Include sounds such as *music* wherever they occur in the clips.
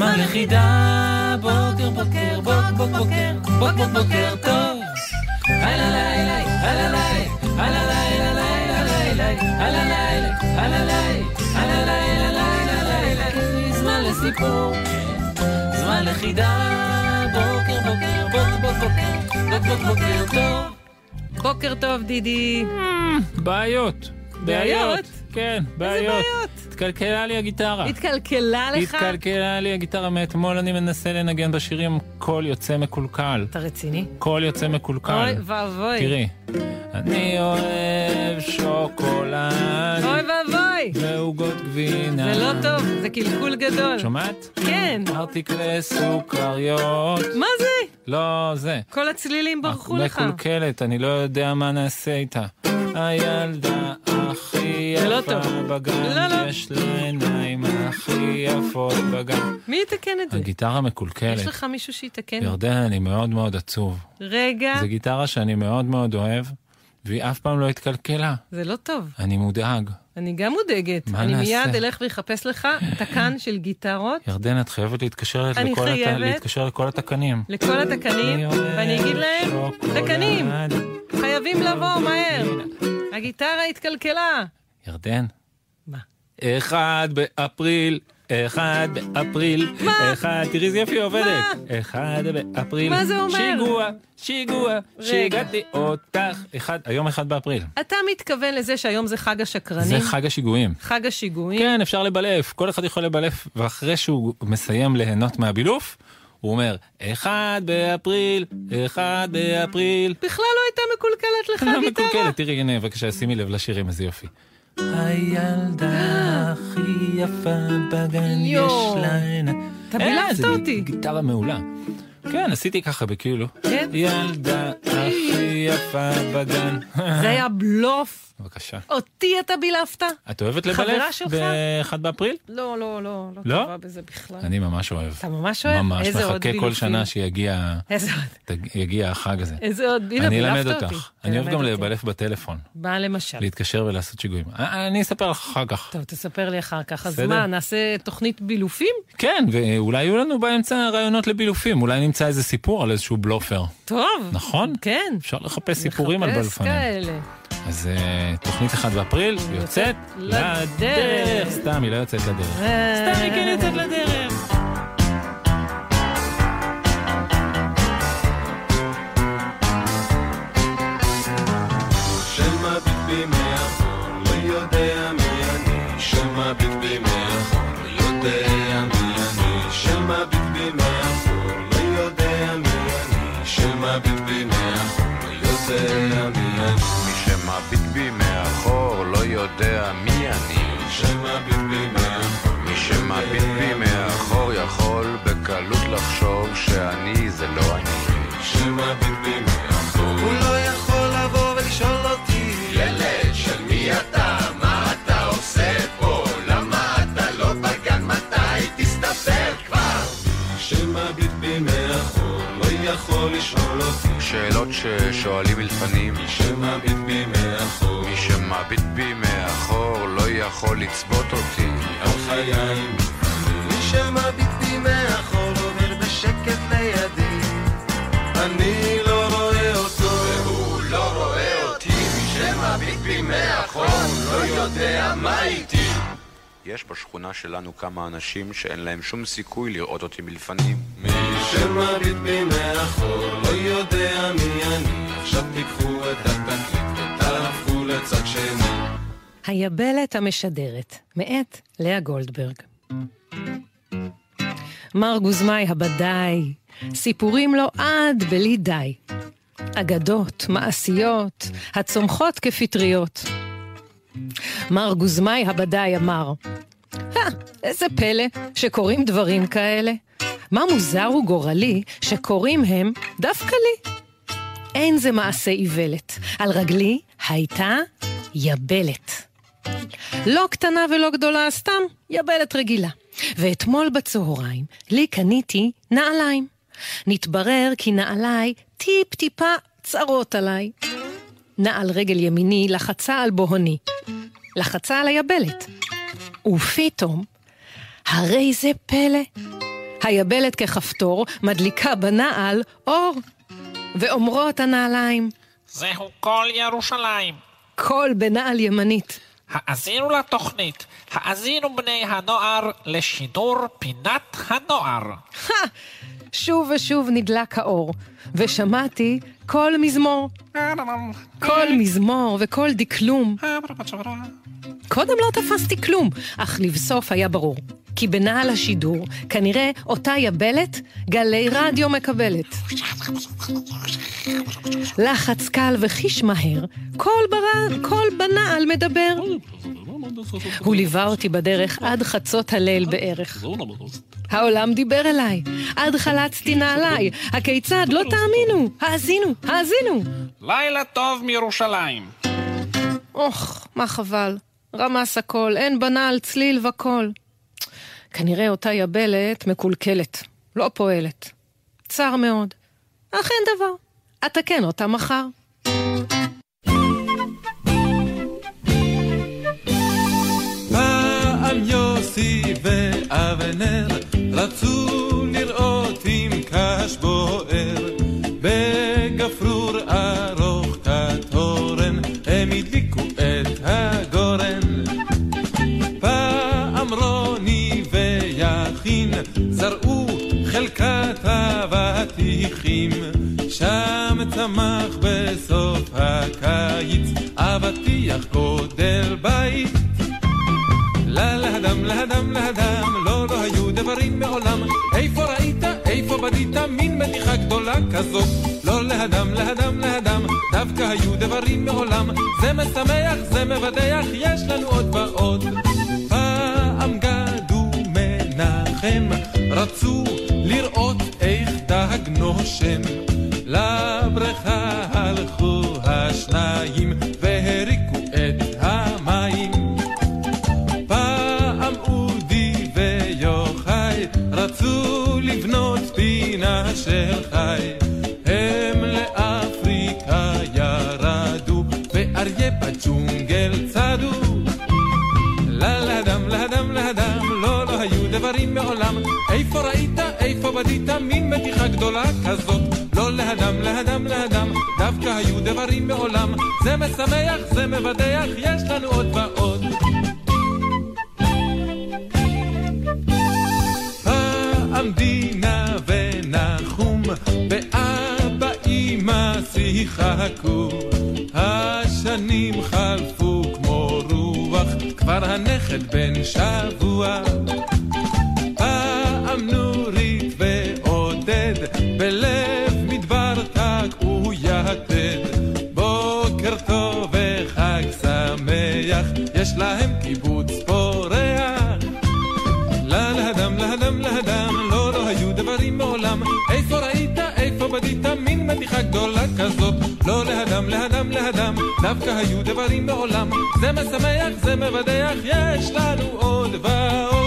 זמן לחידה. בוקר, בוקר, בוק, בוק, בוקר, בוק, בוק, בוקר טוב. הלא לילה, הלא לילה, הלא לילה, לילה, לילה, הלא לילה, הלא לילה, הלא לילה, לילה, לילה, זמן לסיפור. זמן לחידה, בוקר בוקר, בוקר בוקר, בוקר בוקר טוב. בוקר טוב, דידי. בעיות. בעיות? כן, בעיות. בעיות? התקלקלה לי הגיטרה. התקלקלה לך? התקלקלה לי הגיטרה מאתמול, אני מנסה לנגן בשירים, קול יוצא מקולקל. אתה רציני? קול יוצא מקולקל. אוי ואבוי. תראי, אני אוהב שוקולד אוי ואבוי. ועוגות גבינה. זה לא טוב, זה קלקול גדול. שומעת? כן. ארטיקלי סוכריות. מה זה? לא, זה. כל הצלילים ברחו לך. מקולקלת, אני לא יודע מה נעשה איתה. הילדה הכי לא יפה. בגן, לא, לא. יש לה עיניים הכי יפות בגן. מי יתקן את זה? הגיטרה מקולקלת. יש לך מישהו שיתקן? ירדן, אני מאוד מאוד עצוב. רגע, זו גיטרה שאני מאוד מאוד אוהב, והיא אף פעם לא התקלקלה. זה לא טוב. אני מודאג. אני גם מודאגת. מה אני נעשה? מיד אלך ואחפש לך תקן של גיטרות ירדן, את חייבת להתקשר, אני לכל, הת... חייבת. להתקשר לכל הטכנאים. לכל הטכנאים, אני ואני אגיד להם. טכנאים, חייבים לבוא מהר. הגיטרה התקלקלה. ירדן, מה? אחד באפריל, אחד באפריל, מה? אחד, תראי איזה היא עובדת. אחד באפריל, מה זה אומר? שיגוע, שיגוע, שיגעתי אותך. אחד, היום אחד באפריל. אתה מתכוון לזה שהיום זה חג השקרנים? זה חג השיגועים. חג השיגועים? כן, אפשר לבלף, כל אחד יכול לבלף, ואחרי שהוא מסיים ליהנות מהבילוף, הוא אומר, אחד באפריל, אחד באפריל. בכלל לא הייתה מקולקלת לך לא הגיטרה. מקולקלת, תראי, הנה, בבקשה, שימי לב לשירים, איזה יופי. הילדה הכי יפה בגן, יש. לה עיניים. אתה בילפת זה אותי. גיטרה מעולה. כן, עשיתי ככה בכאילו. כן? ילדה הכי יפה בגן. זה היה בלוף. בבקשה. אותי אתה בילפת? את אוהבת חברה לבלף שלך? ב-1 באפריל? לא, לא, לא, לא לא? טובה בזה בכלל. אני ממש אוהב. אתה ממש אוהב? ממש איזה עוד מחכה כל בילופים? שנה שיגיע איזה עוד? יגיע החג הזה. איזה עוד? הנה, אני אלמד אותך. אני אוהב גם. לבלף בטלפון. מה למשל? להתקשר ולעשות שיגועים. אה, אני אספר לך אחר כך. טוב, תספר לי אחר כך. אז. מה, נעשה תוכנית בילופים? כן, ואולי יהיו לנו באמצע רעיונות לבילופים. אולי נמצא איזה סיפור על איזשהו בלופר. טוב. נכון? כן. אפשר לחפש סיפורים על בלפנים. כאלה. אז אה, תוכנית 1 באפריל יוצאת לדרך. לדרך. סתם, היא לא יוצאת לדרך. סתם, היא כן יוצאת לדרך. של מביט בי אני, של מביט בי מאחור, לא יודע מי אני, מי שמביט בי מאחור לא יודע מי אני. של מביט בי מאחור, מי שמביט בי מאחור יכול בקלות לחשוב שאני זה לא אני. של מביט בי מאחור, הוא לא יכול לבוא ולשאול אותי, ילד של מי אתה, יכול לשאול אותי, שאלות ששואלים מלפנים. שמביט בי מאחור, מי שמביט בי מאחור לא יכול לצפות אותי. על חיי. מי שמביט בי מאחור עובר בשקט לידי. אני לא רואה אותו. והוא לא רואה אותי. מי שמביט בי מאחור לא יודע מה איתי יש בשכונה שלנו כמה אנשים שאין להם שום סיכוי לראות אותי מלפנים. מי שמביט בי מאחור לא יודע מי אני עכשיו תיקחו את התקליט ותהפכו לצד שני היבלת המשדרת, מאת לאה גולדברג. מר גוזמאי הבדאי, סיפורים לו עד בלי די. אגדות, מעשיות, הצומחות כפטריות. מר גוזמאי הבדאי אמר, "אה, איזה פלא שקורים דברים כאלה. מה מוזר וגורלי שקורים הם דווקא לי. אין זה מעשה איוולת. על רגלי הייתה יבלת. לא קטנה ולא גדולה, סתם יבלת רגילה. ואתמול בצהריים לי קניתי נעליים. נתברר כי נעליי טיפ-טיפה צרות עליי. נעל רגל ימיני לחצה על בוהוני. לחצה על היבלת. ופתאום, הרי זה פלא. היבלת ככפתור מדליקה בנעל אור. ואומרות הנעליים, זהו כל ירושלים. קול בנעל ימנית. האזינו לתוכנית, האזינו בני הנוער לשידור פינת הנוער. שוב ושוב נדלק האור, ושמעתי קול מזמור. קול מזמור וקול דקלום. קודם לא תפסתי כלום, אך לבסוף היה ברור. כי בנעל השידור, כנראה אותה יבלת, גלי רדיו מקבלת. לחץ קל וחיש מהר. קול בנעל מדבר. הוא ליווה אותי בדרך עד חצות הליל בערך. העולם דיבר אליי, עד חלצתי נעליי, הכיצד לא תאמינו, האזינו, האזינו. לילה טוב מירושלים. אוח, מה חבל. רמס הכל, אין בנעל צליל וקול. כנראה אותה יבלת מקולקלת, לא פועלת. צר מאוד. אך אין דבר, אתקן אותה מחר. רצו לראות אם קש בוער בגפרור ארוך כתורן הם הדליקו את הגורן. פעם רוני ויכין זרעו חלקת אבטיחים שם צמח בסוף הקיץ אבטיח גודל בדית מין מתיחה גדולה כזאת. לא להדם להדם להדם דווקא היו דברים מעולם. זה משמח זה מבדח יש לנו עוד ועוד. פעם גדו מנחם רצו לראות איך דג נושם לבריכה הלכו השניים והריקו את המים. פעם אודי ויוחאי רצו לבנות של חי הם לאפריקה ירדו ואריה בג'ונגל צדו. לה להדם להדם להדם לא לא היו דברים מעולם. איפה ראית איפה בדית מין מתיחה גדולה כזאת? לא להדם להדם להדם דווקא היו דברים מעולם. זה משמח זה מבדח יש לנו עוד ועוד שיחקו השנים חלפו כמו רוח כבר הנכד בן שבוע לא להדם להדם להדם דווקא היו דברים מעולם זה משמח זה מבדח יש לנו עוד ועוד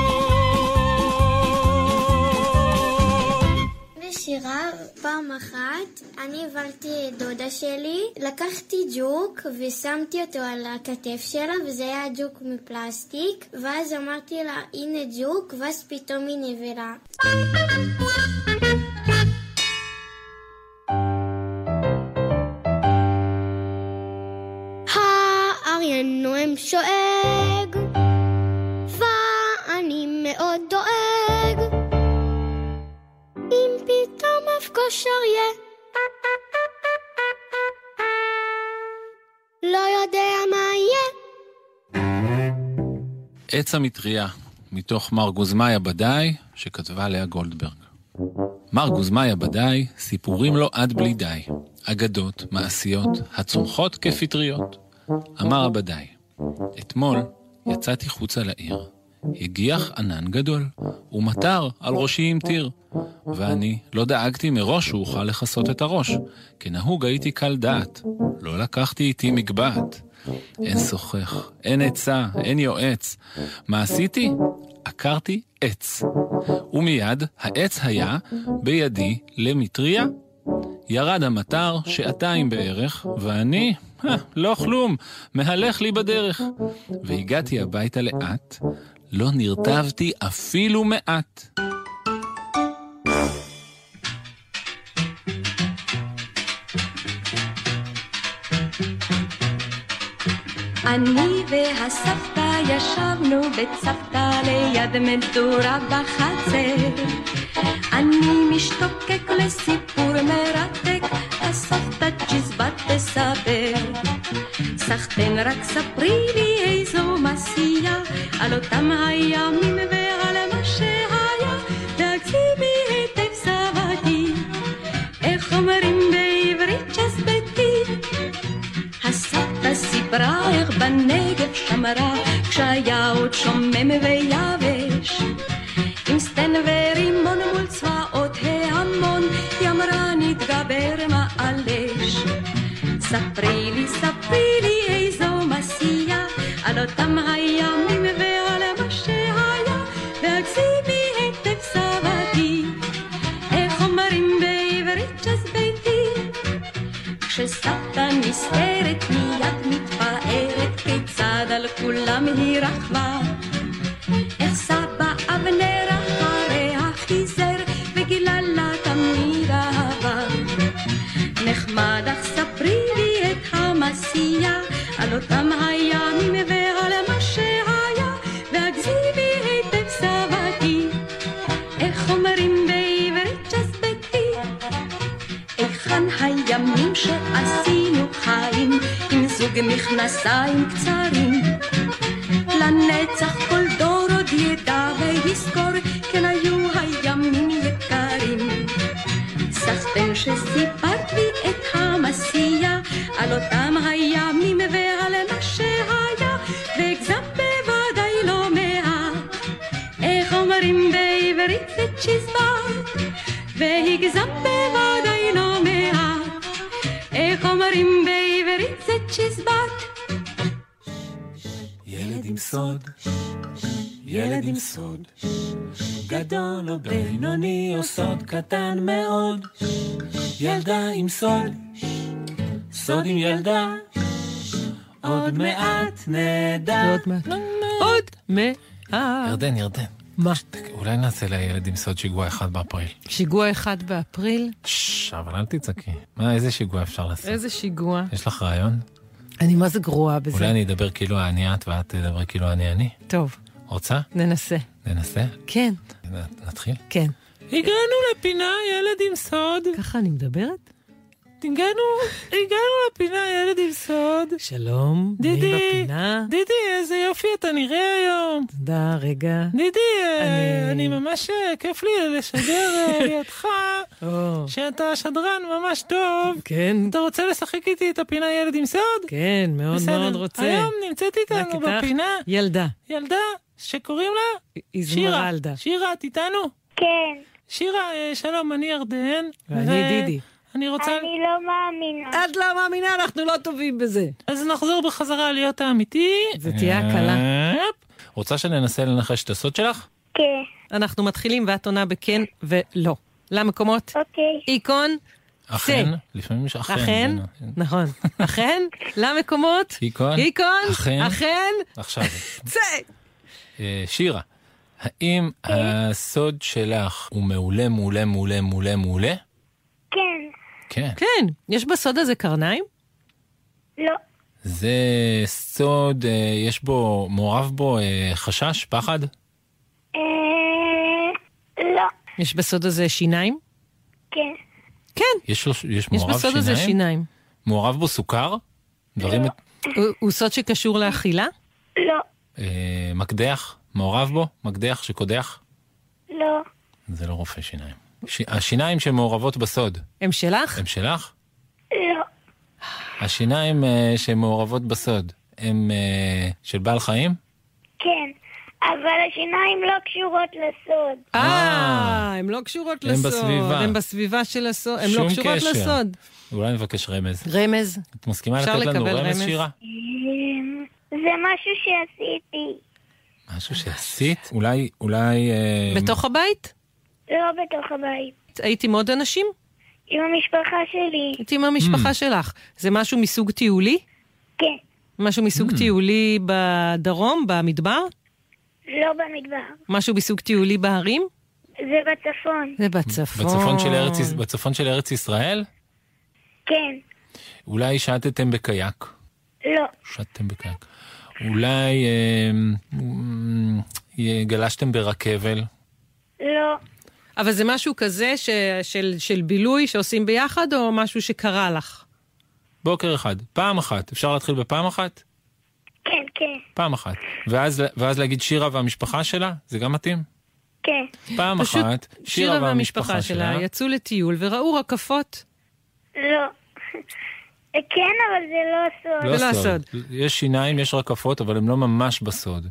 בשירה פעם אחת אני העברתי את דודה שלי, לקחתי ג'וק ושמתי אותו על הכתף שלה וזה היה ג'וק מפלסטיק ואז אמרתי לה הנה ג'וק ואז פתאום היא נבלה. נואם שואג ואני מאוד דואג אם פתאום אפגוש אריה לא יודע מה יהיה עץ המטריה, מתוך מר גוזמאיה בדאי, שכתבה לאה גולדברג. מר גוזמאיה בדאי, סיפורים לו עד בלי די. אגדות, מעשיות, הצומחות כפטריות. אמר הבדאי, אתמול יצאתי חוצה לעיר. הגיח ענן גדול, ומטר על ראשי עם טיר. ואני לא דאגתי מראש שאוכל לכסות את הראש, כנהוג הייתי קל דעת. לא לקחתי איתי מגבעת. אין שוחח, אין עצה, אין יועץ. מה עשיתי? עקרתי עץ. ומיד העץ היה בידי למטריה. ירד המטר שעתיים בערך, ואני, לא כלום, מהלך לי בדרך. והגעתי הביתה לאט, לא נרטבתי אפילו מעט. אני והסבתא ישבנו בצוותא ליד מדורה בחצר. אני משתוקק לסיפור מרתק, הסבתא צ'יזבט תספר. רק ספרי לי איזו מסייה, על אותם הימים ועל מה שהיה, והגזימי היטב סבתי. איך אומרים בעברית צ'סבתי? הסבתא סיפרה איך בנגב שמרה, כשהיה עוד שומם ויבש. והגזמת בוודאי לא מעט. איך אומרים בעברית זה צ'יזבט? ילד עם סוד, ילד עם סוד, גדול או בינוני או סוד קטן מאוד, ילדה עם סוד, סוד עם ילדה, עוד מעט נדע. עוד מעט. עוד מעט. ירדן, ירדן, מה? אולי נעשה לילד עם סוד שיגוע אחד באפריל. שיגוע אחד באפריל? ששש, אבל אל תצעקי. מה, איזה שיגוע אפשר לעשות? איזה שיגוע. יש לך רעיון? אני מה זה גרועה בזה. אולי אני אדבר כאילו אני את ואת תדבר כאילו אני אני? טוב, רוצה? ננסה. ננסה? כן, נ- נתחיל? כן. הגענו לפינה ילד עם סוד. ככה אני מדברת? הגענו, הגענו לפינה ילד עם סוד. שלום, מי דידי, בפינה? דידי, איזה יופי אתה נראה היום. תודה, רגע. דידי, אה, אני- אני ממש, אה, כיף לי לשדר אה, *laughs* לידך, שאתה שדרן ממש טוב. כן, אתה רוצה לשחק איתי את הפינה ילד עם סוד? כן, מאוד בסדר. מאוד רוצה. היום נמצאת איתנו? בפינה ילדה, ילדה שקוראים לה שירה. איזמרלדה. שירה, את איתנו? כן, שירה, שלום, אני ירדן. ואני ו- דידי. אני רוצה... אני לא מאמינה. את לא מאמינה, אנחנו לא טובים בזה. אז נחזור בחזרה להיות האמיתי. זה תהיה הקלה. רוצה שננסה לנחש את הסוד שלך? כן, אנחנו מתחילים ואת עונה בכן ולא. למקומות? אוקיי. איקון, אכן, לפעמים יש אכן. אכן, כן. נכון. אכן, למקומות? איקון, איקון, אכן. אכן, עכשיו, *laughs* צא. אה, שירה, האם הסוד שלך הוא מעולה, מעולה, מעולה, מעולה, מעולה? כן, כן. כן, יש בסוד הזה קרניים? לא, זה סוד, אה, יש בו, מעורב בו אה, חשש, פחד? אה, לא, יש בסוד הזה שיניים? כן, כן, יש, יש יש מעורב בסוד הזה שיניים? שיניים. מעורב בו סוכר? דברים, הוא- הוא סוד שקשור לאכילה? לא, אה, מקדח? מעורב בו? מקדח שקודח? לא, זה לא רופא שיניים. ש... השיניים שמעורבות בסוד, הם שלך? הם שלך? לא, השיניים אה, שמעורבות בסוד, הם אה, של בעל חיים? כן. אבל השיניים לא קשורות לסוד. אה, הן לא קשורות הן לסוד. בסביבה. הן בסביבה של הסוד. הן לא קשורות קשר. לסוד. אולי נבקש רמז. רמז. את מסכימה לתת לנו רמז, רמז? שירה? אמ, זה משהו שעשיתי. משהו שעשית? אולי, אולי... אה, בתוך הבית? לא בתוך הבית. הייתי עם עוד אנשים? עם המשפחה שלי. הייתי עם המשפחה שלך. זה משהו מסוג טיולי? כן. משהו מסוג טיולי בדרום, במדבר? לא במדבר. משהו מסוג טיולי בהרים? זה בצפון. זה בצפון. בצפון של ארץ, בצפון של ארץ ישראל? כן. אולי שטתם בקייק. לא. שטתם בקייק. אולי אה, אה, גלשתם ברכבל. לא. אבל זה משהו כזה ש... של, של בילוי שעושים ביחד, או משהו שקרה לך? בוקר אחד, פעם אחת. אפשר להתחיל בפעם אחת? כן, כן. פעם אחת. ואז, ואז להגיד שירה והמשפחה שלה? זה גם מתאים? כן. פעם פשוט אחת, שירה והמשפחה שלה יצאו לטיול וראו רקפות. לא. כן, אבל זה לא סוד. לא זה לא סוד. יש שיניים, יש רקפות, אבל הם לא ממש בסוד.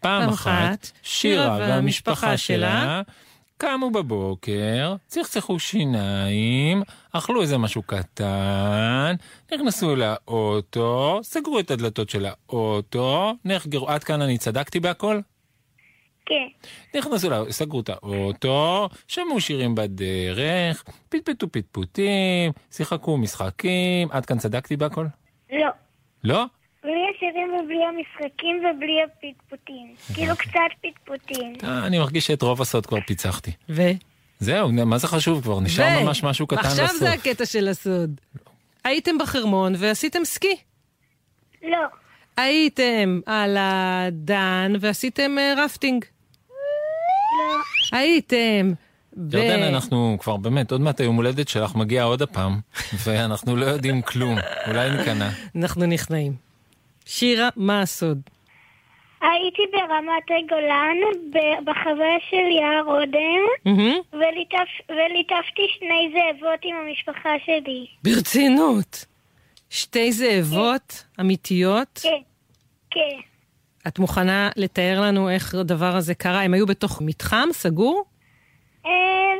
פעם פעם אחת, אחת, שירה שירה והמשפחה והמשפחה שלה קמו בבוקר, צחצחו שיניים, אכלו איזה משהו קטן, נכנסו לאוטו, סגרו את הדלתות של האוטו, נחגרו, עד כאן אני צדקתי בהכל? כן. נכנסו, לה- סגרו את האוטו, שמעו שירים בדרך, פטפטו פטפוטים, שיחקו משחקים, עד כאן צדקתי בהכל? לא. לא? בלי השירים ובלי המשחקים ובלי הפטפוטים. כאילו קצת פטפוטים. אה, אני מרגיש שאת רוב הסוד כבר פיצחתי. ו? זהו, מה זה חשוב כבר? נשאר ו- ממש משהו קטן עכשיו לסוף. זה הקטע של הסוד. הייתם בחרמון ועשיתם סקי. לא. הייתם על הדן ועשיתם אה, רפטינג. לא. הייתם ב... ירדן, אנחנו כבר באמת, עוד מעט היום הולדת שלך מגיע עוד הפעם, *laughs* ואנחנו לא יודעים כלום. אולי ניכנע. אנחנו נכנעים. שירה, מה הסוד? הייתי ברמת הגולן, ב- בחווה של יער אודם, וליטפתי שני זאבות עם המשפחה שלי. ברצינות. שתי זאבות אמיתיות. כן. כן. את מוכנה לתאר לנו איך הדבר הזה קרה? הם היו בתוך מתחם סגור? אה,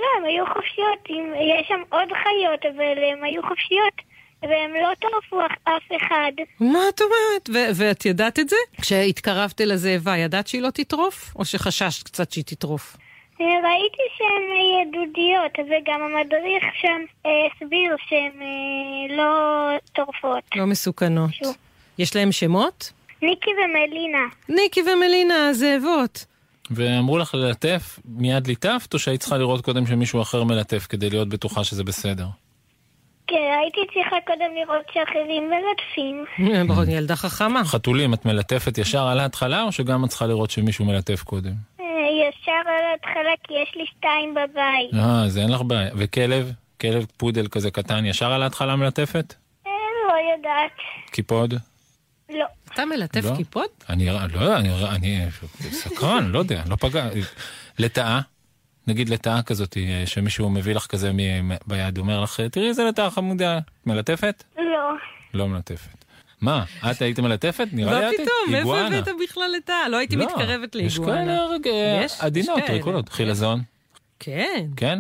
לא, הם היו חופשיות. יש שם עוד חיות, אבל הם היו חופשיות, והם לא טרפו אף- אחד. מה את אומרת? ו- ואת ידעת את זה? כשהתקרבת אל הזאבה, ידעת שהיא לא תטרוף? או שחששת קצת שהיא תטרוף? אה, ראיתי שהן אה, ידודיות, וגם המדריך שם אה, הסביר שהן אה, לא טורפות. לא מסוכנות. שוב. יש להם שמות? ניקי ומלינה. ניקי ומלינה, הזאבות. ואמרו לך ללטף, מיד ליטפת, או שהיית צריכה לראות קודם שמישהו אחר מלטף כדי להיות בטוחה שזה בסדר? כן, הייתי צריכה קודם לראות שאחרים מלטפים. ברור, ילדה חכמה. חתולים, את מלטפת ישר על ההתחלה, או שגם את צריכה לראות שמישהו מלטף קודם? אה, ישר על ההתחלה, כי יש לי שתיים בבית. אה, אז אין לך בעיה. וכלב? כלב פודל כזה קטן, ישר על ההתחלה מלטפת? אה, לא יודעת. קיפוד? לא. אתה מלטף לא. כיפות? אני לא יודע, אני, אני סקרן, לא יודע, לא פגע. לטאה? נגיד לטאה כזאת, אה, שמישהו מביא לך כזה מ- ביד, אומר לך, תראי איזה לטאה חמודה. מלטפת? לא. לא מלטפת. מה, את היית מלטפת? נראה לי מה את פתאום? איגואנה. הבאת בכלל את ה... לא הייתי לא, מתקרבת יש לאיגואנה. כאלה יש? יש עדינות, כאלה. ריקולות. חילזון, כן. כן?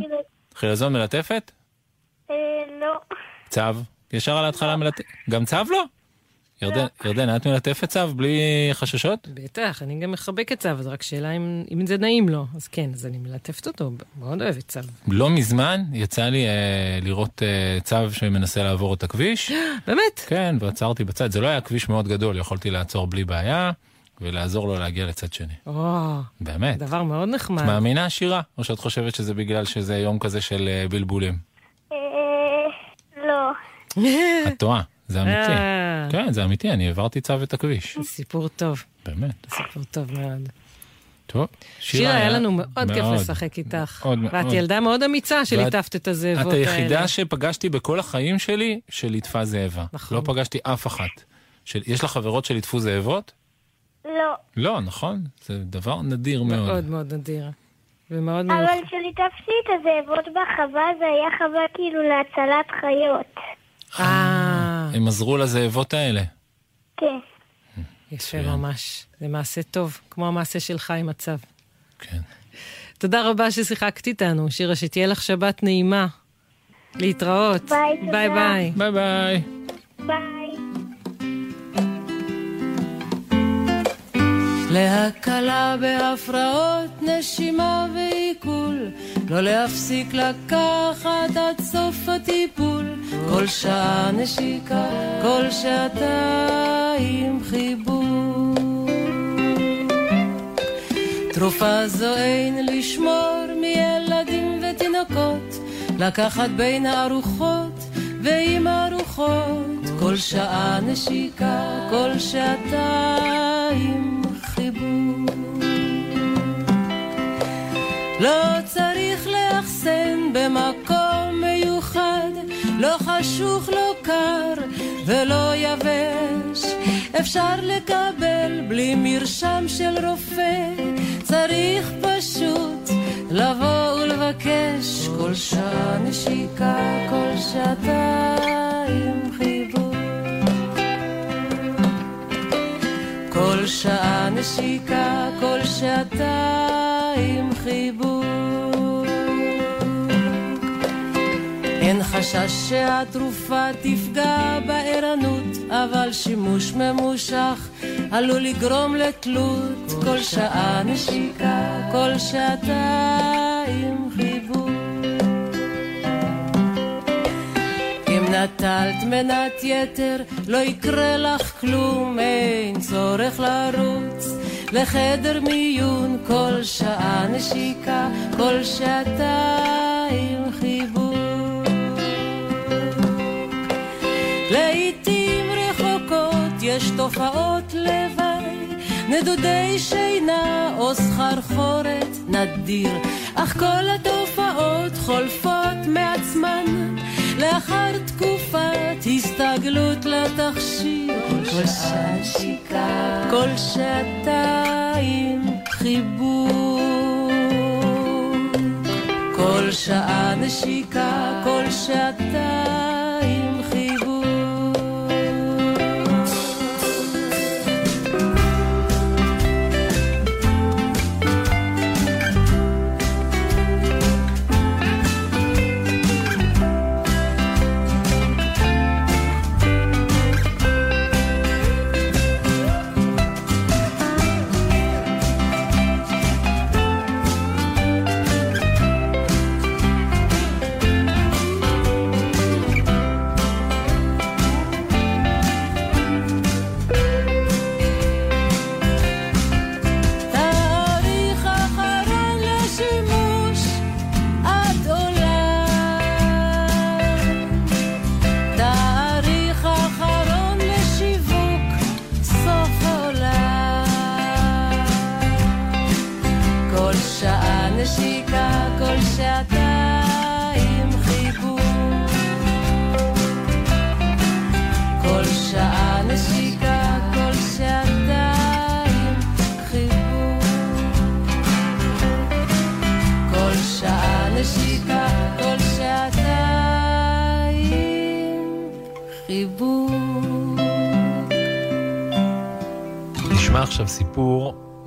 חילזון מלטפת? אה, לא. צו? ישר על ההתחלה מלטפת? גם צו לא? ירדן, ירדן, את מלטפת צו בלי חששות? בטח, אני גם מחבקת צו, אז רק שאלה אם, אם זה נעים לו. אז כן, אז אני מלטפת אותו, מאוד אוהבת צו. לא מזמן יצא לי אה, לראות אה, צו שמנסה לעבור את הכביש. *gasps* באמת? כן, ועצרתי בצד. זה לא היה כביש מאוד גדול, יכולתי לעצור בלי בעיה ולעזור לו להגיע לצד שני. או, באמת. דבר מאוד נחמד. את מאמינה, שירה? או שאת חושבת שזה בגלל שזה יום כזה של אה, בלבולים? אה, לא. את טועה, *laughs* זה אמיתי. אה. כן, זה אמיתי, אני העברתי צו את הכביש. סיפור טוב, באמת. סיפור טוב מאוד. טוב, שירה, היה לנו מאוד כיף לשחק איתך. מאוד ואת מאוד. ילדה מאוד אמיצה שליטפת את הזאבות את האלה. היחידה שפגשתי בכל החיים שלי שליטפה זאבה. נכון. לא פגשתי אף אחת. של... יש לך חברות שליטפו זאבות? לא. לא, נכון? זה דבר נדיר מאוד. מאוד מאוד נדיר. ומאוד מאוד... אבל כשליטפתי את הזאבות בחווה, זה היה חווה כאילו להצלת חיות. אה, הם עזרו לזאבות האלה. כן. יפה ממש. זה מעשה טוב, כמו המעשה שלך עם הצב. כן. תודה רבה ששיחקת איתנו. שירה, שתהיה לך שבת נעימה. להתראות. ביי, תודה. ביי ביי. ביי ביי. להקלה בהפרעות נשימה ועיכול, לא להפסיק לקחת עד סוף הטיפול, כל שעה נשיקה, כל שעתיים חיבור. תרופה זו אין לשמור מילדים ותינוקות, לקחת בין הארוחות ועם ארוחות, כל שעה נשיקה, כל שעתיים לא צריך לאחסן במקום מיוחד, לא חשוך, לא קר ולא יבש. אפשר לקבל בלי מרשם של רופא, צריך פשוט לבוא ולבקש כל שעה נשיקה, כל שעתיים חיבור. כל שעה נשיקה, כל שעתיים חיבור. אין חשש שהתרופה תפגע בערנות, אבל שימוש ממושך עלול לגרום לתלות. כל שעה נשיקה, כל שעתיים חיבור. אם נטלת מנת יתר, לא יקרה לך כלום, אין צורך לרוץ לחדר מיון, כל שעה נשיקה, כל שעתיים חיבור. לעתים רחוקות יש תופעות לוואי, נדודי שינה או סחרחורת נדיר, אך כל התופעות חולפות מעצמן. לאחר תקופת הסתגלות לתכשיר, כל שעה נשיקה, כל שעתיים חיבור. כל שעה נשיקה, כל שעתיים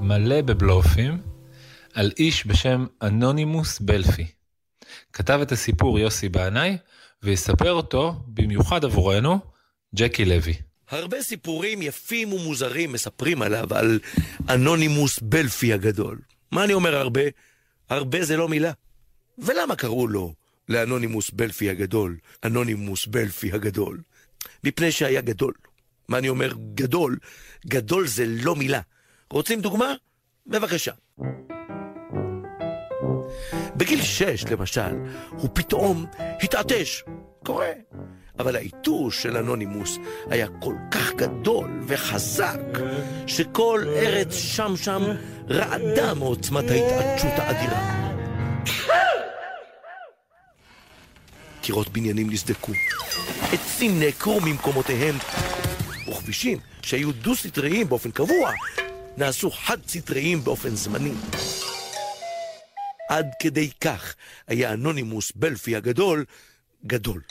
מלא בבלופים על איש בשם אנונימוס בלפי. כתב את הסיפור יוסי בנאי, ויספר אותו, במיוחד עבורנו, ג'קי לוי. הרבה סיפורים יפים ומוזרים מספרים עליו, על אנונימוס בלפי הגדול. מה אני אומר הרבה? הרבה זה לא מילה. ולמה קראו לו לאנונימוס בלפי הגדול, אנונימוס בלפי הגדול? מפני שהיה גדול. מה אני אומר גדול? גדול זה לא מילה. רוצים דוגמה? בבקשה. בגיל שש, למשל, הוא פתאום התעטש. קורה. אבל העיטוש של אנונימוס היה כל כך גדול וחזק, שכל ארץ שם שם רעדה מעוצמת ההתעטשות האדירה. קירות בניינים נסדקו, עצים נעקרו ממקומותיהם, וכבישים שהיו דו-סטריים באופן קבוע, נעשו חד-סטריים באופן זמני. עד כדי כך היה אנונימוס בלפי הגדול גדול.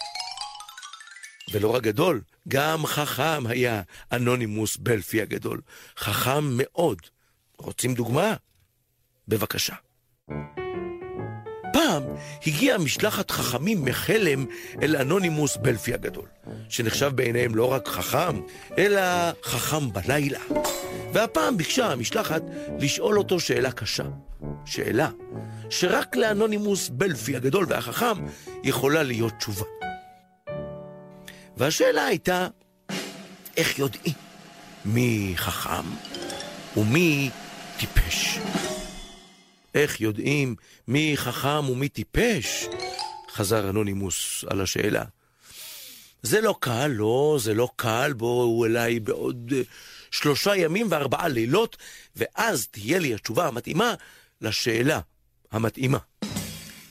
ולא רק גדול, גם חכם היה אנונימוס בלפי הגדול. חכם מאוד. רוצים דוגמה? בבקשה. פעם הגיעה משלחת חכמים מחלם אל אנונימוס בלפי הגדול, שנחשב בעיניהם לא רק חכם, אלא חכם בלילה. והפעם ביקשה המשלחת לשאול אותו שאלה קשה. שאלה שרק לאנונימוס בלפי הגדול והחכם יכולה להיות תשובה. והשאלה הייתה, איך יודעים מי חכם ומי טיפש? איך יודעים מי חכם ומי טיפש? חזר אנונימוס על השאלה. זה לא קל, לא, זה לא קל, בואו אליי בעוד שלושה ימים וארבעה לילות, ואז תהיה לי התשובה המתאימה לשאלה המתאימה.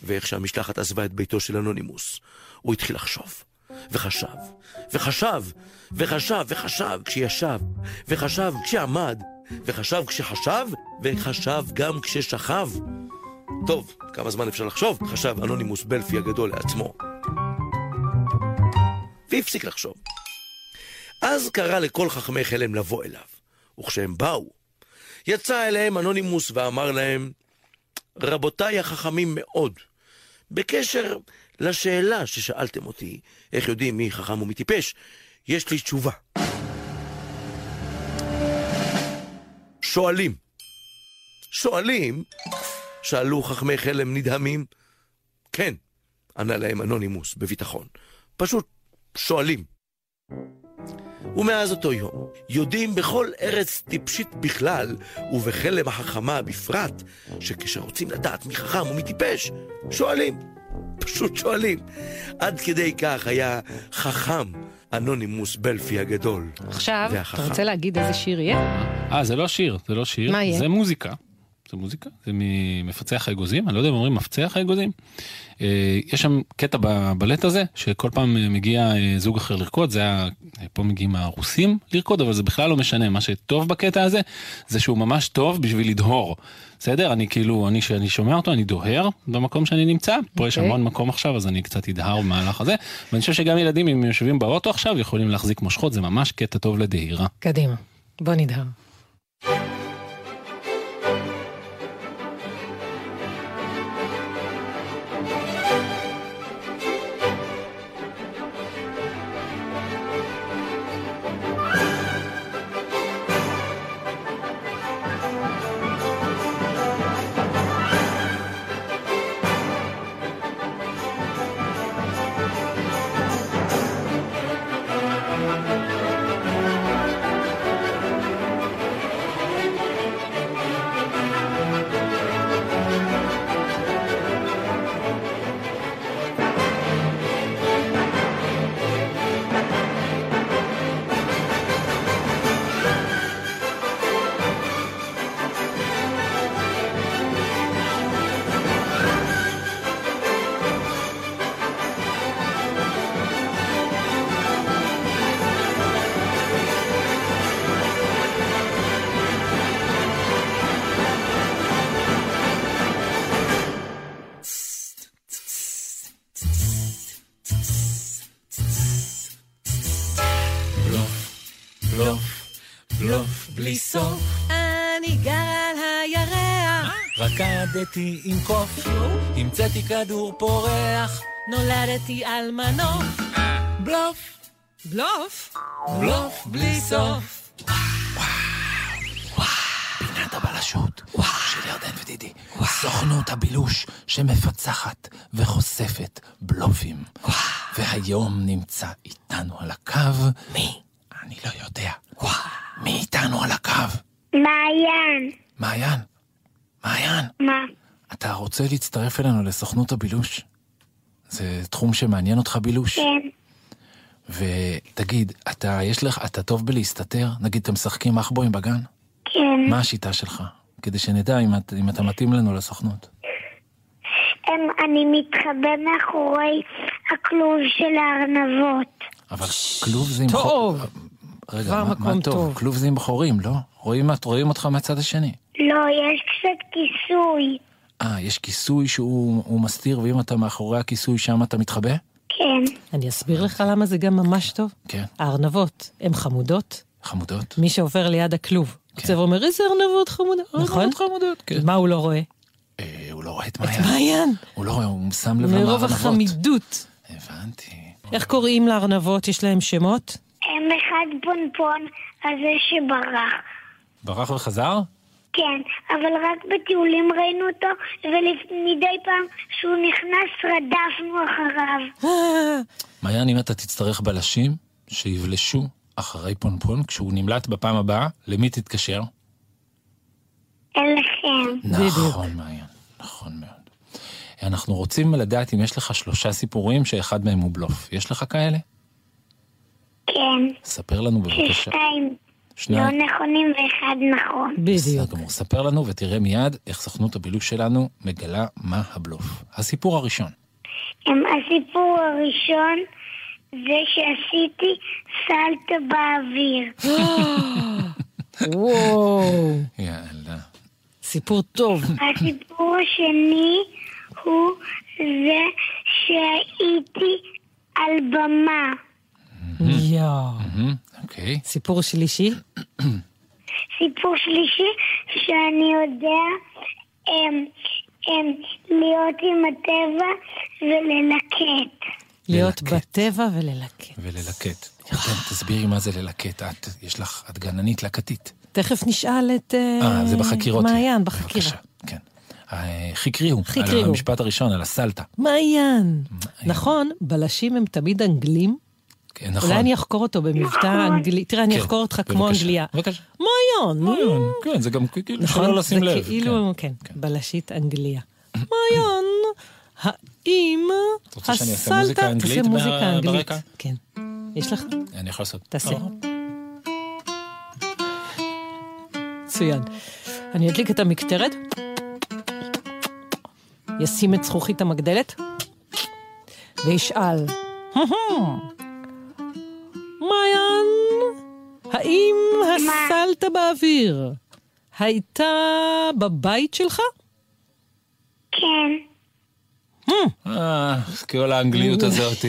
ואיך שהמשלחת עזבה את ביתו של אנונימוס, הוא התחיל לחשוב. וחשב, וחשב, וחשב, וחשב כשישב, וחשב כשעמד, וחשב כשחשב, וחשב גם כששכב. טוב, כמה זמן אפשר לחשוב? חשב אנונימוס בלפי הגדול לעצמו. והפסיק לחשוב. אז קרא לכל חכמי חלם לבוא אליו, וכשהם באו, יצא אליהם אנונימוס ואמר להם, רבותיי החכמים מאוד, בקשר לשאלה ששאלתם אותי, איך יודעים מי חכם ומי טיפש, יש לי תשובה. שואלים. שואלים? שאלו חכמי חלם נדהמים. כן, ענה להם אנונימוס בביטחון. פשוט שואלים. ומאז אותו יום, יודעים בכל ארץ טיפשית בכלל, ובחלם החכמה בפרט, שכשרוצים לדעת מי חכם ומי טיפש, שואלים. *laughs* פשוט שואלים. עד כדי כך היה חכם אנונימוס בלפי הגדול. עכשיו, והחכם. אתה רוצה להגיד איזה שיר יהיה? אה, זה לא שיר, זה לא שיר. מה יהיה? זה מוזיקה. זה מוזיקה, זה ממפצח האגוזים, אני לא יודע אם אומרים מפצח האגוזים. אה, יש שם קטע בבלט הזה, שכל פעם מגיע אה, זוג אחר לרקוד, זה היה, פה מגיעים הרוסים לרקוד, אבל זה בכלל לא משנה, מה שטוב בקטע הזה, זה שהוא ממש טוב בשביל לדהור. בסדר? אני כאילו, אני, כשאני שומע אותו, אני דוהר במקום שאני נמצא, פה יש אוקיי. המון מקום עכשיו, אז אני קצת אדהר במהלך הזה, ואני חושב שגם ילדים, אם יושבים באוטו עכשיו, יכולים להחזיק מושכות, זה ממש קטע טוב לדהירה. קדימה, בוא נדהר. סוף. אני גר על הירח, רקדתי עם קוף, המצאתי כדור פורח, נולדתי על מנוף. בלוף, בלוף? בלוף בלי סוף. פינת הבלשות של ירדן ודידי. סוכנות הבילוש שמפצחת וחושפת בלופים. והיום נמצא איתנו על הקו... מי? אני לא יודע. מי איתנו על הקו? מעיין. מעיין. מעיין, מה? אתה רוצה להצטרף אלינו לסוכנות הבילוש? זה תחום שמעניין אותך בילוש? כן. ותגיד, אתה, יש לך, אתה טוב בלהסתתר? נגיד, אתם משחקים מחבואים בגן? כן. מה השיטה שלך? כדי שנדע אם, את, אם אתה מתאים לנו לסוכנות. הם, אני מתחבא מאחורי הכלוב של הארנבות. אבל כלוב זה עם טוב. חור... רגע, כבר מה, מקום מה טוב? טוב. כלוב זה עם חורים, לא? רואים, רואים אותך מהצד השני. לא, יש קצת כיסוי. אה, יש כיסוי שהוא הוא מסתיר, ואם אתה מאחורי הכיסוי שם אתה מתחבא? כן. כן. אני אסביר לך למה זה גם ממש טוב. כן. הארנבות הן חמודות. חמודות. מי שעובר ליד הכלוב, עוצר ואומר, איזה ארנבות חמודות, נכון? ארנבות חמודות, כן. מה הוא לא רואה? אה, הוא לא רואה את את מעיין. מעיין. הוא לא רואה, הוא שם לב מרוב למארנבות. החמידות. הבנתי. איך קוראים לארנבות? יש להם שמות? הם אחד פונפון הזה שברח. ברח וחזר? כן, אבל רק בטיולים ראינו אותו, ומדי פעם שהוא נכנס רדפנו אחריו. *laughs* מעיין, אם אתה תצטרך בלשים שיבלשו אחרי פונפון כשהוא נמלט בפעם הבאה, למי תתקשר? אליכם. נכון, מעיין, נכון מאוד. אנחנו רוצים לדעת אם יש לך שלושה סיפורים שאחד מהם הוא בלוף. יש לך כאלה? כן. ספר לנו בבקשה. ששתיים לא שניים. נכונים ואחד נכון. בסדר גמור. ספר לנו ותראה מיד איך סוכנות הבילוש שלנו מגלה מה הבלוף. הסיפור הראשון. הסיפור הראשון זה שעשיתי סלטה באוויר. *gasps* וואו. יאללה. סיפור טוב. הסיפור השני הוא זה שהייתי על במה. יואו. אוקיי. סיפור שלישי? *clears throat* סיפור שלישי שאני יודע להיות עם הטבע וללקט. להיות בטבע וללקט. וללקט. ירדן, תסבירי מה זה ללקט. את, יש לך, את גננית לקטית. תכף נשאל את אה, זה בחקירות. מעיין, בחקירה. כן. אה, חקריהו. חקריהו. על המשפט הראשון, על הסלטה. מעיין. נכון, בלשים הם תמיד אנגלים. כן, נכון. אולי אני אחקור אותו במבטא אנגלי. תראה, אני כן, אחקור אותך כמו. אנגליה. בבקשה. מעיין. מעיין, כן, זה גם כאילו נכון? שלא לשים זה לב. כאילו, כן, בלשית אנגליה. מעיין, האם *coughs* רוצה שאני אעשה הסלטה... מוזיקה אנגלית. ברקע? כן. יש לך? אני יכול לעשות. תעשה. מצוין. אני אדליק את המקטרת, ישים את זכוכית המגדלת, וישאל, מעיין, האם הסלטה באוויר הייתה בבית שלך? כן. אה, כל האנגליות הזאת. *laughs*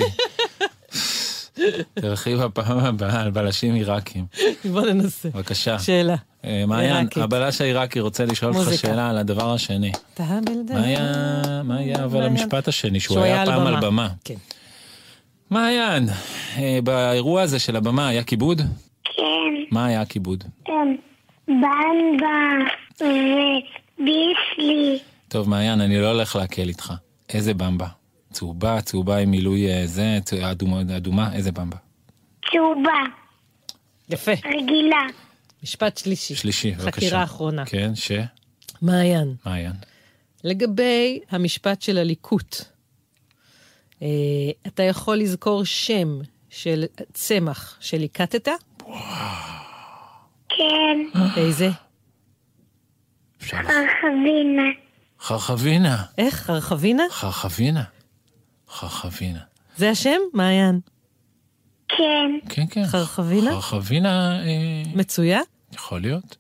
תלכי בפעם הבאה על בלשים עיראקים. בוא ננסה. בבקשה. שאלה. אה, מעיין. הבלש העיראקי רוצה לשאול אותך. שאלה על הדבר השני. מה היה, מה היה אבל. המשפט השני, שהוא היה פעם על במה. כן. מעיין, אה, באירוע הזה של הבמה היה כיבוד? כן. מה היה הכיבוד? הם, במבה וביסלי. טוב, מעיין, אני לא הולך להקל איתך. איזה במבה? צהובה, צהובה עם מילוי אה, זה, אדומה, אדומה, איזה במבה? צהובה. יפה. רגילה. משפט שלישי. שלישי, בבקשה. חקירה אחרונה. כן, ש? מעיין. מעיין. לגבי המשפט של הליקוט, אתה יכול לזכור שם של צמח שליקטת? כן. איזה? חרחבינה. חרחבינה. איך? חרחבינה? חרחבינה. חרחבינה. זה השם? מעיין. כן. כן, כן. חרחבינה? חרחבינה, אה, מצויה? יכול להיות.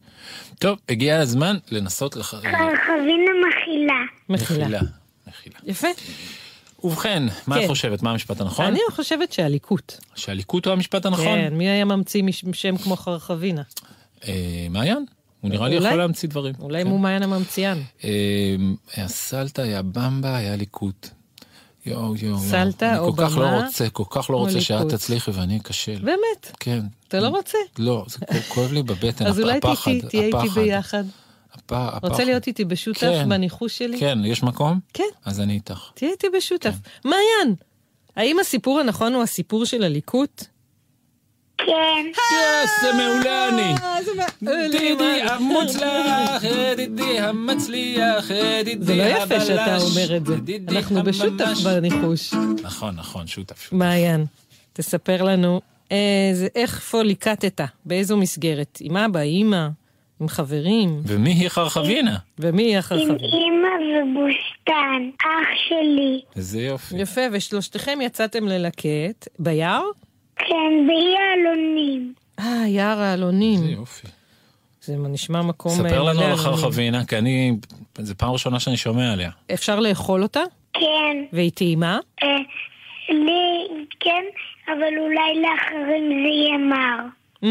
טוב, הגיע הזמן לנסות לח... חרחבינה מכילה. מכילה. מכילה. יפה. ובכן, מה את כן. חושבת? מה המשפט הנכון? אני חושבת שהליקוט. שהליקוט הוא המשפט הנכון? כן, מי היה ממציא שם כמו חרחבינה? אה, מעיין? הוא נראה לי יכול להמציא דברים. אולי כן. הוא מעיין הממציאן. אה, סלטה, היה במבה, היה ליקוט. יואו, יואו, יואו. סלטה או אני כל כך לא במה רוצה, כל כך לא רוצה שאת. תצליחי ואני אכשל. באמת? כן. אתה לא רוצה? לא, זה כואב- לי בבטן, אז הפ- אולי הפחד, תהי- תהיה איתי הפחד. ביחד. הפ- הפחד. רוצה להיות איתי בשותף כן. בניחוש שלי? כן, יש מקום? כן. אז אני איתך. תהיה איתי בשותף. מעיין, האם הסיפור הנכון הוא הסיפור של הליקוט? כן. יס, זה מעולה אני. אה, דידי המוצלח, דידי המצליח, דידי זה לא יפה שאתה הבלש. אומר את זה. אנחנו בשותף. בניחוש. נכון, נכון, שותף. מעיין, תספר לנו איזה- איפה ליקטת, באיזו מסגרת? עם אבא, אימא, עם חברים? ומי היא חרחבינה? ומי היא עם החרחבים? אמא ובוסתן. אח שלי. איזה יופי. יפה, ושלושתכם יצאתם ללקט ביער? כן, באי העלונים. אה, יער העלונים. איזה יופי. זה נשמע מקום... ספר אה, לנו מלא על. החרחבינה, כי אני, זו פעם ראשונה שאני שומע עליה. אפשר לאכול אותה? כן. והיא טעימה? אה, לי כן, אבל אולי לאחרים זה יהיה מר. Mm,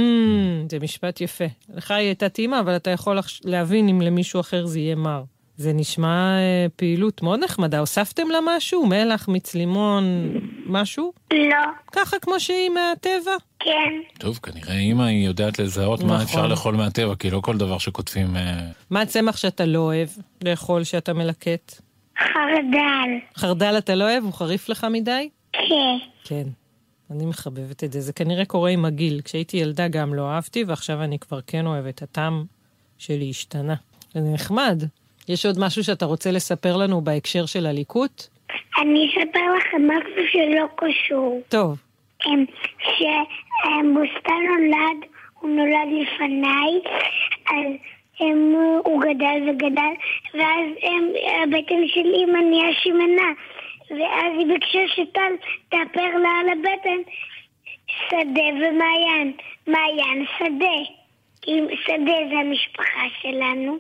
זה משפט יפה. לך היא הייתה טעימה, אבל אתה יכול להבין אם למישהו אחר זה יהיה מר. זה נשמע אה, פעילות מאוד נחמדה. הוספתם לה משהו? מלח, מיץ לימון, משהו? לא. ככה כמו שהיא מהטבע? כן. טוב, כנראה אימא היא יודעת לזהות מה נכון. אפשר לאכול מהטבע, כי לא כל דבר שכותבים... אה, מה הצמח שאתה לא אוהב לאכול שאתה מלקט? חרדל. חרדל אתה לא אוהב? הוא חריף לך מדי? כן. כן. אני מחבבת את זה. זה כנראה קורה עם הגיל. כשהייתי ילדה גם לא אהבתי, ועכשיו אני כבר כן אוהבת. הטעם שלי השתנה. זה נחמד. יש עוד משהו שאתה רוצה לספר לנו בהקשר של הליקוט? אני אספר לכם משהו שלא קשור. טוב. אמ, כשבוסתן נולד, הוא נולד לפניי, אז אמ, הוא גדל וגדל, ואז אמ, הבטן של אימא נהיה שמנה. ואז היא ביקשה שטל תאפר לה על הבטן שדה ומעיין. מעיין שדה. כי שדה זה המשפחה שלנו,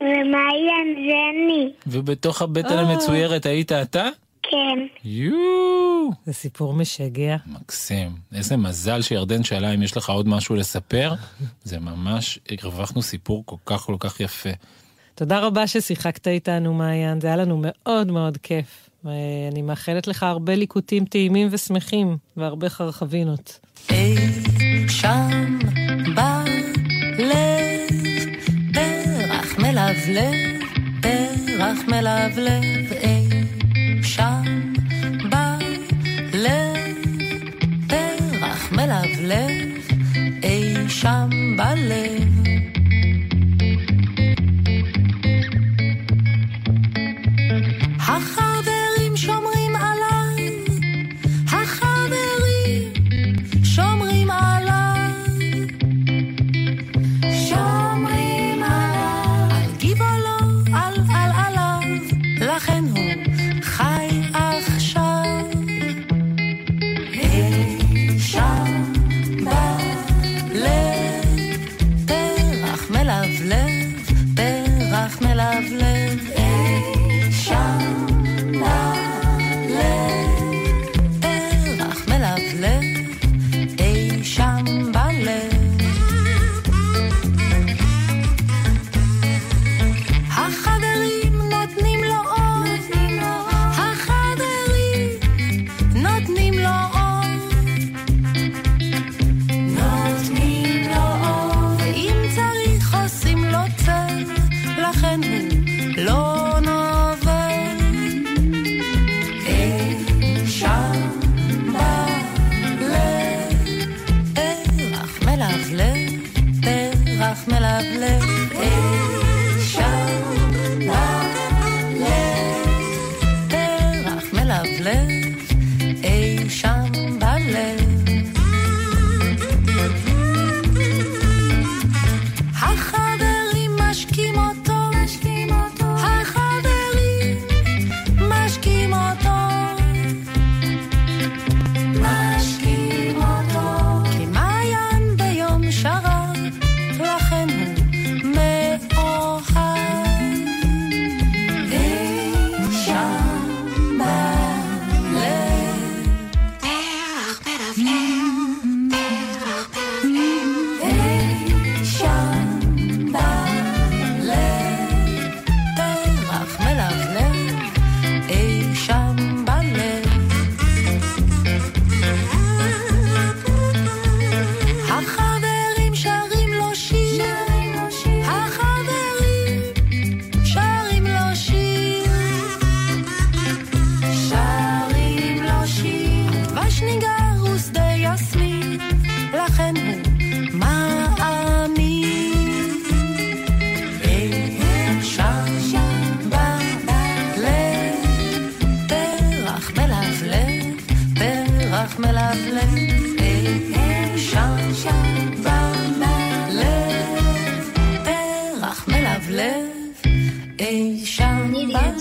ומעיין זה אני. ובתוך הבטן אה. המצוירת היית אתה? כן. יואו. זה סיפור משגע. מקסים. איזה מזל שירדן שאלה אם יש לך עוד משהו לספר. *laughs* זה ממש, הרווחנו סיפור כל כך כל כך יפה. תודה רבה ששיחקת איתנו, מעיין. זה היה לנו מאוד מאוד כיף. ואני מאחלת לך הרבה ליקוטים טעימים ושמחים, והרבה חרחבינות. שם בלב, פרח מלבלב, פרח מלבלב, אי שם בלב, פרח מלבלב, אי שם בלב.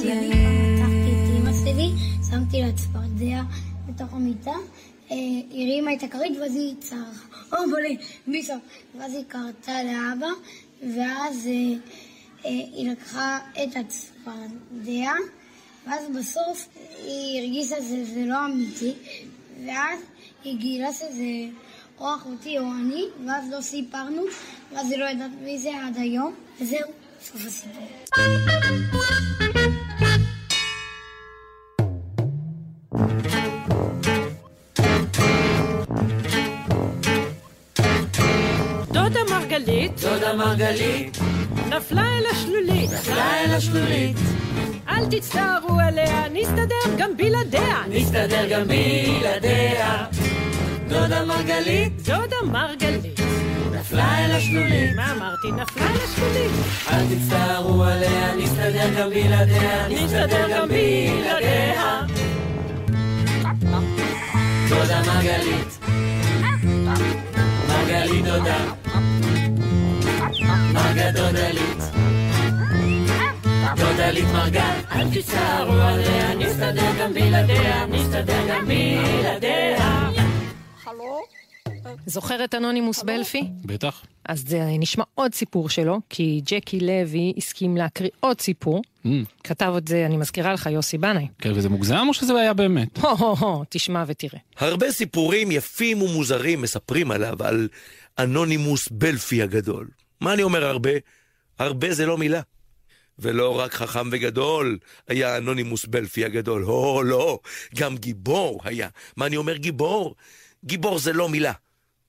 בלב. לקחתי את אימא שלי, שמתי לה צפרדע בתוך המיטה, אה, הרימה את הכרית ואז היא צרחה, או בולי, ביסו, ואז היא קרתה לאבא, ואז אה, אה, היא לקחה את הצפרדע, ואז בסוף היא הרגישה שזה לא אמיתי, ואז היא גילה שזה או אחותי או אני, ואז לא סיפרנו, ואז היא לא יודעת מי זה עד היום, וזהו, סוף הסיפור. מרגלית, דודה מרגלית, נפלה אל השלולית, נפלה אל השלולית. אל תצטערו עליה, נסתדר גם בלעדיה. נסתדר גם בלעדיה. דודה מרגלית, דודה מרגלית, נפלה אל השלולית. מה אמרתי? נפלה אל השלולית. אל תצטערו עליה, נסתדר גם בלעדיה. נסתדר גם בלעדיה. דודה מרגלית, מרגלית דודה, מרגה דודלית, דודלית מרגה, אל תצטערו עליה, נסתדר גם בלעדיה, נסתדר גם בלעדיה. זוכר את אנונימוס בלפי? בטח. אז זה נשמע עוד סיפור שלו, כי ג'קי לוי הסכים להקריא עוד סיפור. Mm, כתב את זה, אני מזכירה לך, יוסי בנאי. כן, וזה מוגזם או שזה היה באמת? *laughs* הו הו הו, תשמע ותראה. הרבה סיפורים יפים ומוזרים מספרים עליו, על אנונימוס בלפי הגדול. מה אני אומר הרבה? הרבה זה לא מילה. ולא רק חכם וגדול היה אנונימוס בלפי הגדול, הו, לא, גם גיבור היה. מה אני אומר גיבור? גיבור זה לא מילה.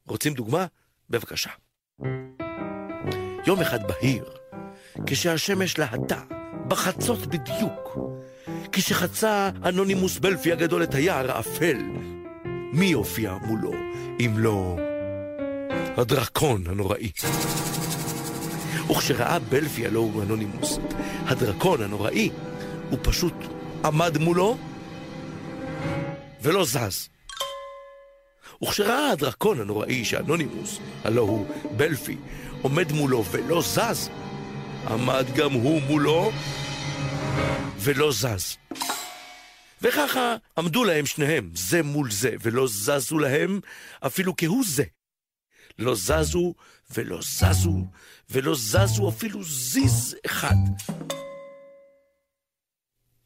רוצים דוגמה? בבקשה. יום אחד בהיר, כשהשמש להטה, בחצות בדיוק, כשחצה אנונימוס בלפי הגדול את היער האפל, מי הופיע מולו אם לא הדרקון הנוראי? וכשראה בלפי, הלא הוא אנונימוס, הדרקון הנוראי, הוא פשוט עמד מולו ולא זז. וכשראה הדרקון הנוראי שאנונימוס, הלא הוא בלפי, עומד מולו ולא זז, עמד גם הוא מולו ולא זז. וככה עמדו להם שניהם, זה מול זה, ולא זזו להם אפילו כהוא זה. לא זזו ולא זזו ולא זזו אפילו זיז אחד.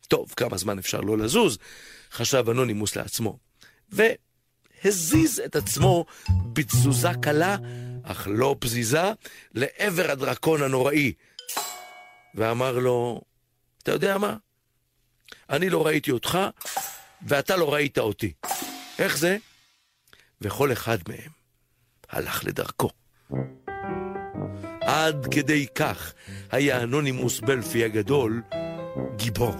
טוב, כמה זמן אפשר לא לזוז? חשב אנונימוס לעצמו. והזיז את עצמו בתזוזה קלה, אך לא פזיזה, לעבר הדרקון הנוראי. ואמר לו, אתה יודע מה? אני לא ראיתי אותך, ואתה לא ראית אותי. איך זה? וכל אחד מהם הלך לדרכו. עד כדי כך היה אנונימוס בלפי הגדול גיבור.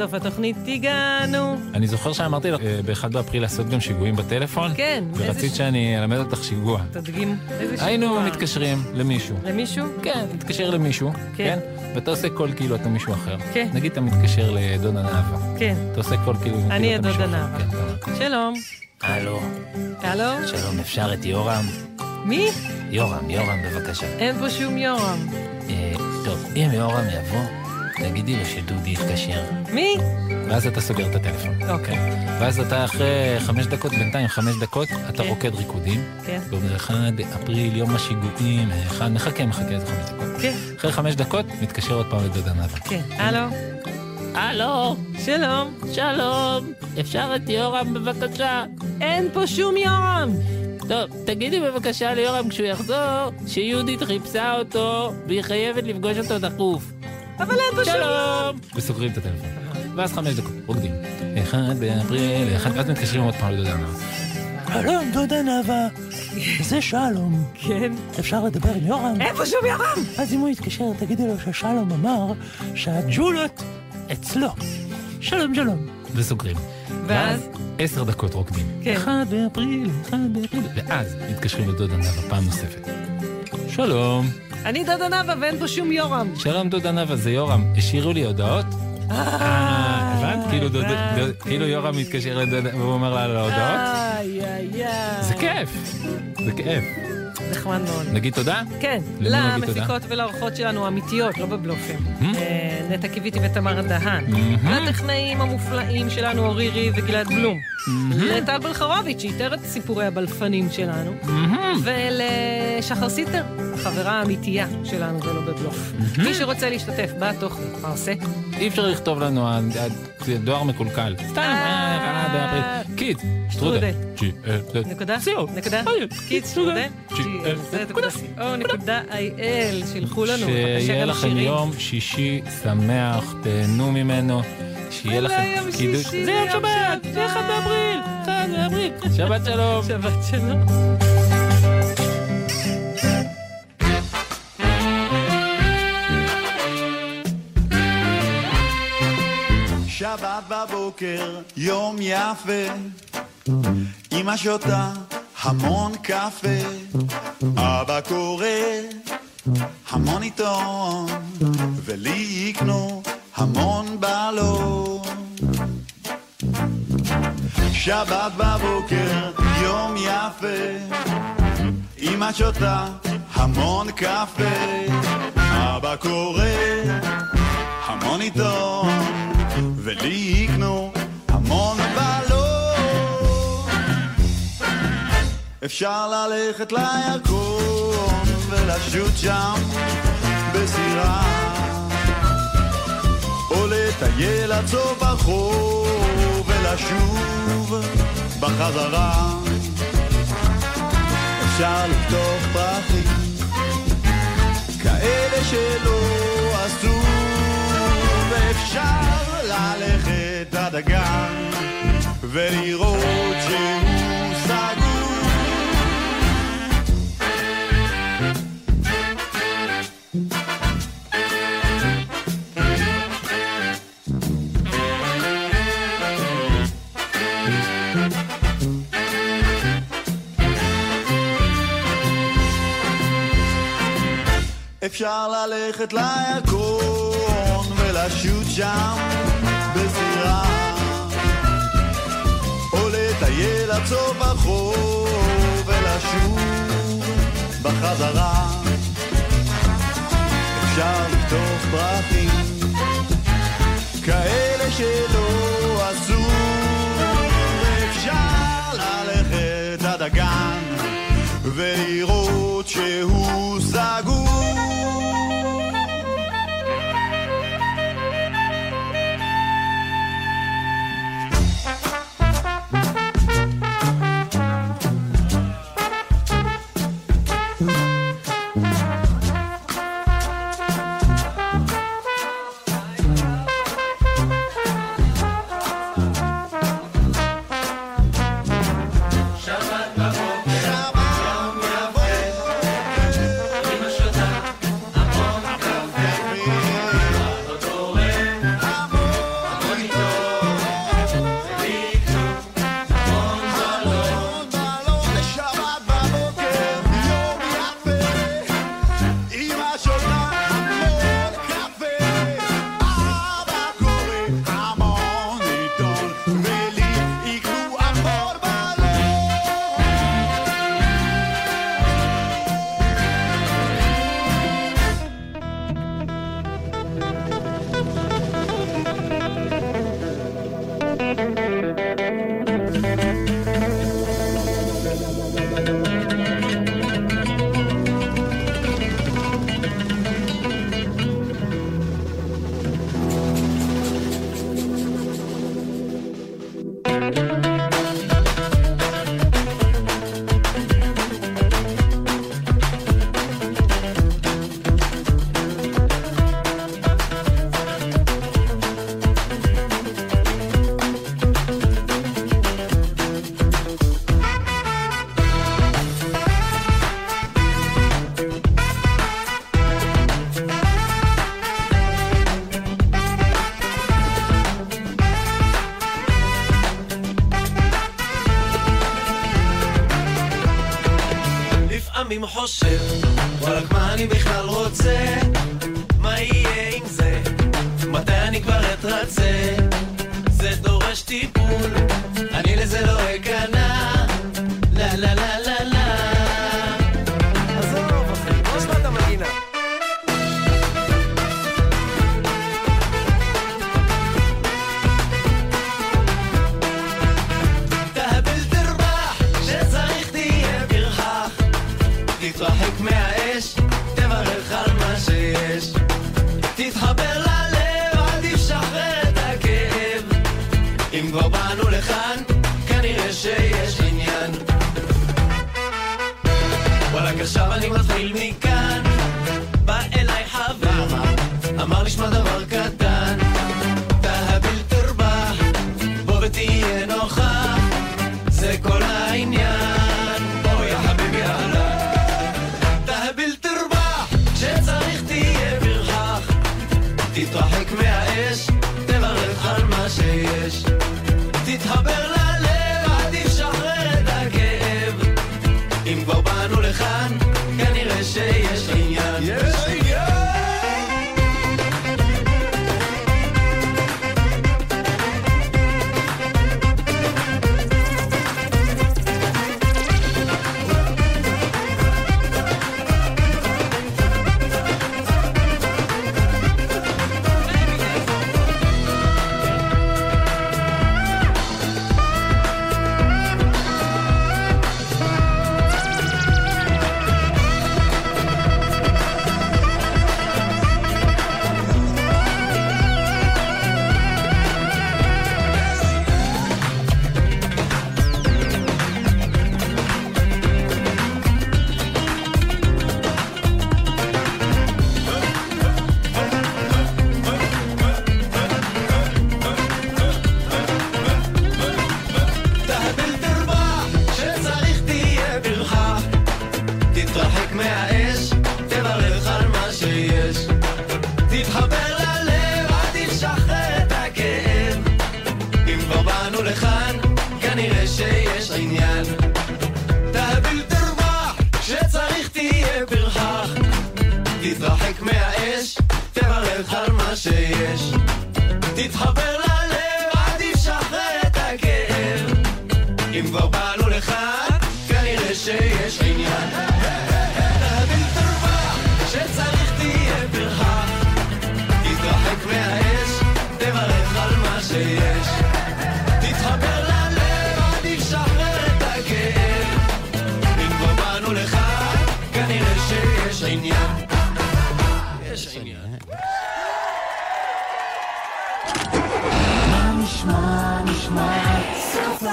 לסוף התוכנית הגענו. אני זוכר שאמרתי לך אה, ב-1 באפריל לעשות גם שיגועים בטלפון. כן, ורצית ש- שאני אלמד אותך שיגוע. תדגים איזה שיגוע. היינו מתקשרים למישהו. למישהו? כן, מתקשר למישהו, כן. כן? ואתה עושה קול כאילו אתה מישהו אחר. כן. נגיד אתה מתקשר לדודה נאווה. כן. אתה עושה קול כאילו אני אתה מישהו הדודה אחר. נאווה. כן, שלום. הלו, הלו? שלום, אפשר את יורם? מי? יורם, יורם, בבקשה. אין פה שום יורם. אה, טוב, אם יורם יבוא, תגידי לו שדודי יתקשר. מי? ואז אתה סוגר את הטלפון. אוקיי. ואז אתה אחרי חמש דקות, בינתיים חמש דקות, אתה כן. רוקד ריקודים. כן. ואומר 1 אפריל, יום השיגועים, אחד, מחכה, מחכה איזה חמש דקות. כן. אחרי חמש דקות, מתקשר עוד פעם לדודה נאווה. כן. הלו? הלו. שלום. שלום. אפשר את יורם בבקשה? אין פה שום יורם. טוב, תגידי בבקשה ליורם כשהוא יחזור, שיהודית חיפשה אותו, והיא חייבת לפגוש אותו דחוף. אבל אין פה שלום! וסוגרים את הטלפון. ואז חמש דקות, רוקדים. אחד באפריל, אחד, ואז מתקשרים עוד פעם לדודה נאווה. שלום, דודה נאווה. זה שלום. כן. אפשר לדבר עם יורם? אין פה שום יורם! אז אם הוא יתקשר, תגידי לו ששלום אמר שהג'ולות אצלו. שלום, שלום. וסוגרים. ואז? עשר דקות רוקדים. כן. אחד באפריל, אחד באפריל. ואז מתקשרים לדודה נאווה פעם נוספת. שלום. אני דודה נאווה ואין פה שום יורם. שלום דודה נאווה, זה יורם. השאירו לי הודעות? אה, הבנת? כאילו דודה- דוד- כאילו יורם מתקשר לדודה והוא אומר לה על ההודעות? איי, איי, איי. זה כיף. זה כיף. נחמד מאוד. נגיד תודה? כן, למי נגיד תודה? למפיקות ולאורחות שלנו האמיתיות, לא בבלופים. Hmm? אה, נטע קיוויתי ותמר דהן. Hmm? לטכנאים המופלאים שלנו אורי ריב וגלעד בלום. לטל בלחרוביץ', שאיתר את סיפורי הבלפנים שלנו. ולשחר סיטר, החברה האמיתייה שלנו ולא בבלוף. מי שרוצה להשתתף בתוכנית, מה עושה? אי אפשר לכתוב לנו, ה- ה- דואר מקולקל. סתם, אה, אה. קיד, שטרודל. אה? קיץ שטרודל? נקודה co.il, שילחו לנו, שיהיה לכם. יום שישי שמח, תהנו ממנו. שיהיה לכם יום קידוש. שישי, זה יום יום שבת. זה אחד באפריל, אחד באפריל. *laughs* שבת שלום. שבת שלום. שבת בבוקר, יום יפה, אמא שותה המון קפה, אבא קורא המון עיתון, ולי יקנו המון בלון. שבת בבוקר, יום יפה, אמא שותה המון קפה, אבא קורא המון עיתון, ולי יקנו המון בלון. אפשר ללכת לירקון ולשוט שם בסירה, לטייל עד סוף החור ולשוב בחזרה. אפשר לפתוח פרחים כאלה שלא עשו ואפשר ללכת עד הגן ולראות שהוא אפשר ללכת לירקון ולשוט שם בזירה. או לטייל עד סוף החור ולשוב בחזרה. אפשר לפתוח פרחים כאלה שלא עשו. ואפשר ללכת עד הגן ולראות שהוא סגור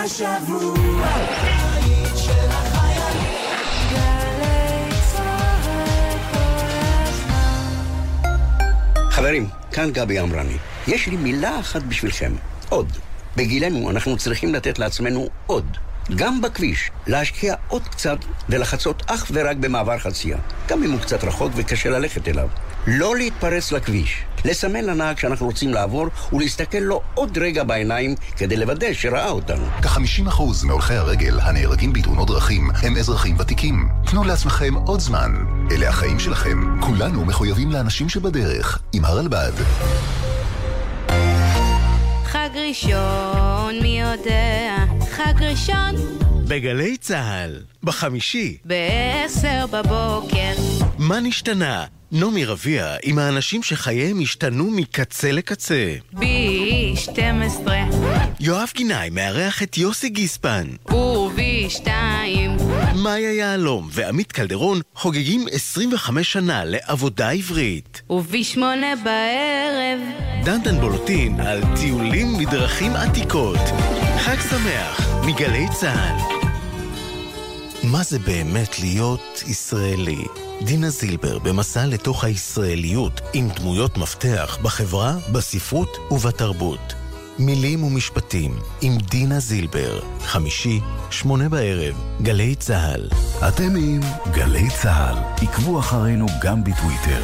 השבוע. חברים, כאן גבי אמרני. יש לי מילה אחת בשבילכם, עוד. בגילנו אנחנו צריכים לתת לעצמנו עוד. גם בכביש, להשקיע עוד קצת ולחצות אך ורק במעבר חצייה, גם אם הוא קצת רחוק וקשה ללכת אליו. לא להתפרץ לכביש, לסמן לנהג שאנחנו רוצים לעבור ולהסתכל לו עוד רגע בעיניים כדי לוודא שראה אותנו. כ-50% מהולכי הרגל הנהרגים בתאונות דרכים הם אזרחים ותיקים. תנו לעצמכם עוד זמן. אלה החיים שלכם. כולנו מחויבים לאנשים שבדרך, עם הרלב"ד. חג ראשון, מי יודע? חג ראשון. בגלי צה"ל, בחמישי. בעשר בבוקר. מה נשתנה? נעמי רביע עם האנשים שחייהם השתנו מקצה לקצה. בי 12 יואב גינאי מארח את יוסי גיספן. ובי 2 מאיה יהלום ועמית קלדרון חוגגים 25 שנה לעבודה עברית. ובי 8 בערב דנדן בולוטין על טיולים מדרכים עתיקות. חג שמח מגלי צה"ל. מה זה באמת להיות ישראלי? דינה זילבר במסע לתוך הישראליות עם דמויות מפתח בחברה, בספרות ובתרבות. מילים ומשפטים עם דינה זילבר, חמישי, שמונה בערב, גלי צה"ל. אתם עם גלי צה"ל. עקבו אחרינו גם בטוויטר.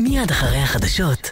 מיד אחרי החדשות,